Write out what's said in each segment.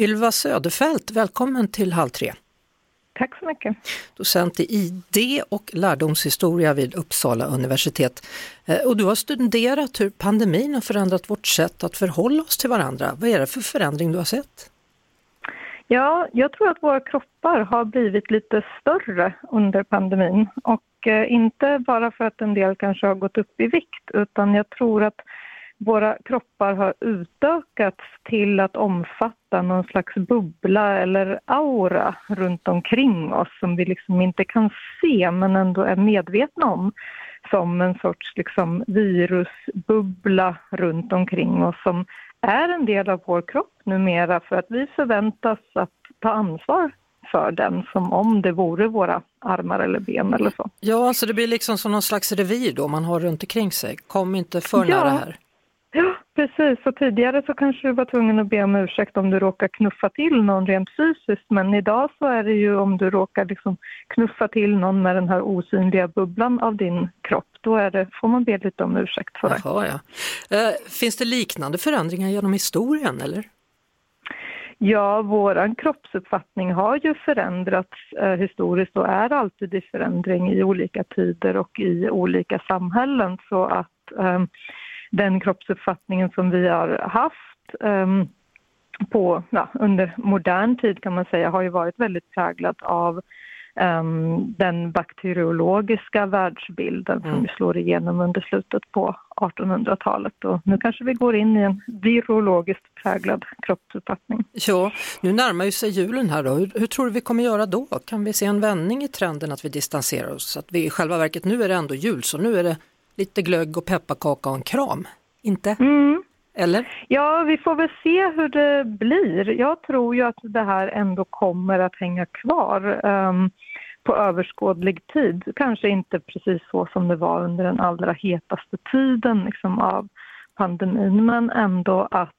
Ylva Söderfält, välkommen till Halv tre. Tack så mycket. Docent i ID och lärdomshistoria vid Uppsala universitet. Eh, Och du har studerat hur pandemin har förändrat vårt sätt att förhålla oss till varandra. Vad är det för förändring du har sett? Ja, jag tror att våra kroppar har blivit lite större under pandemin och eh, inte bara för att en del kanske har gått upp i vikt utan jag tror att våra kroppar har utökats till att omfatta någon slags bubbla eller aura runt omkring oss som vi liksom inte kan se men ändå är medvetna om som en sorts liksom virusbubbla runt omkring oss som är en del av vår kropp numera för att vi förväntas att ta ansvar för den som om det vore våra armar eller ben eller så. Ja, så det blir liksom som någon slags revir då man har runt omkring sig. Kom inte för Ja. nära här. Ja, precis. Och tidigare så kanske du var tvungen att be om ursäkt om du råkar knuffa till någon rent fysiskt. Men idag så är det ju om du råkar liksom knuffa till någon med den här osynliga bubblan av din kropp. Då är det, får man be lite om ursäkt för. Jaha, ja. Eh, finns det liknande förändringar genom historien eller? Ja, våran kroppsuppfattning har ju förändrats eh, historiskt och är alltid i förändring i olika tider och i olika samhällen. Så att eh, den kroppsuppfattningen som vi har haft eh, på, ja, under modern tid kan man säga har ju varit väldigt präglad av ehm, den bakteriologiska världsbilden som Mm. ju slår igenom under slutet på 1800-talet. Och nu kanske vi går in i en virologiskt präglad kroppsuppfattning. Ja, nu närmar ju sig julen här då. Hur, hur tror du vi kommer göra då? Kan vi se en vändning i trenden att vi distanserar oss? Att vi i själva verket, nu är det ändå jul så nu är det lite glögg och pepparkaka och en kram. Inte? Mm. Eller? Ja, vi får väl se hur det blir. Jag tror ju att det här ändå kommer att hänga kvar ehm, på överskådlig tid. Kanske inte precis så som det var under den allra hetaste tiden liksom, av pandemin, men ändå att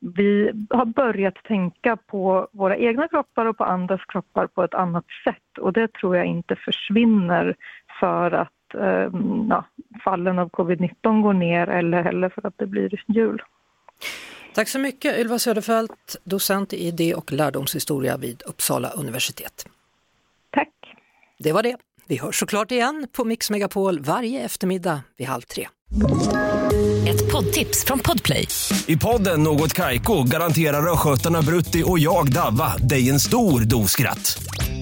vi har börjat tänka på våra egna kroppar och på andras kroppar på ett annat sätt och det tror jag inte försvinner för att ehm, ja, fallen av covid-19 går ner eller heller för att det blir jul. Tack så mycket Ylva Söderfält, docent i idé och lärdomshistoria vid Uppsala universitet. Tack! Det var det. Vi hörs såklart igen på Mix Megapol varje eftermiddag vid halv tre. Ett poddtips från Podplay. I podden Något Kaiko garanterar östgötarna Brutti och jag, Davva, dig en stor dos skratt.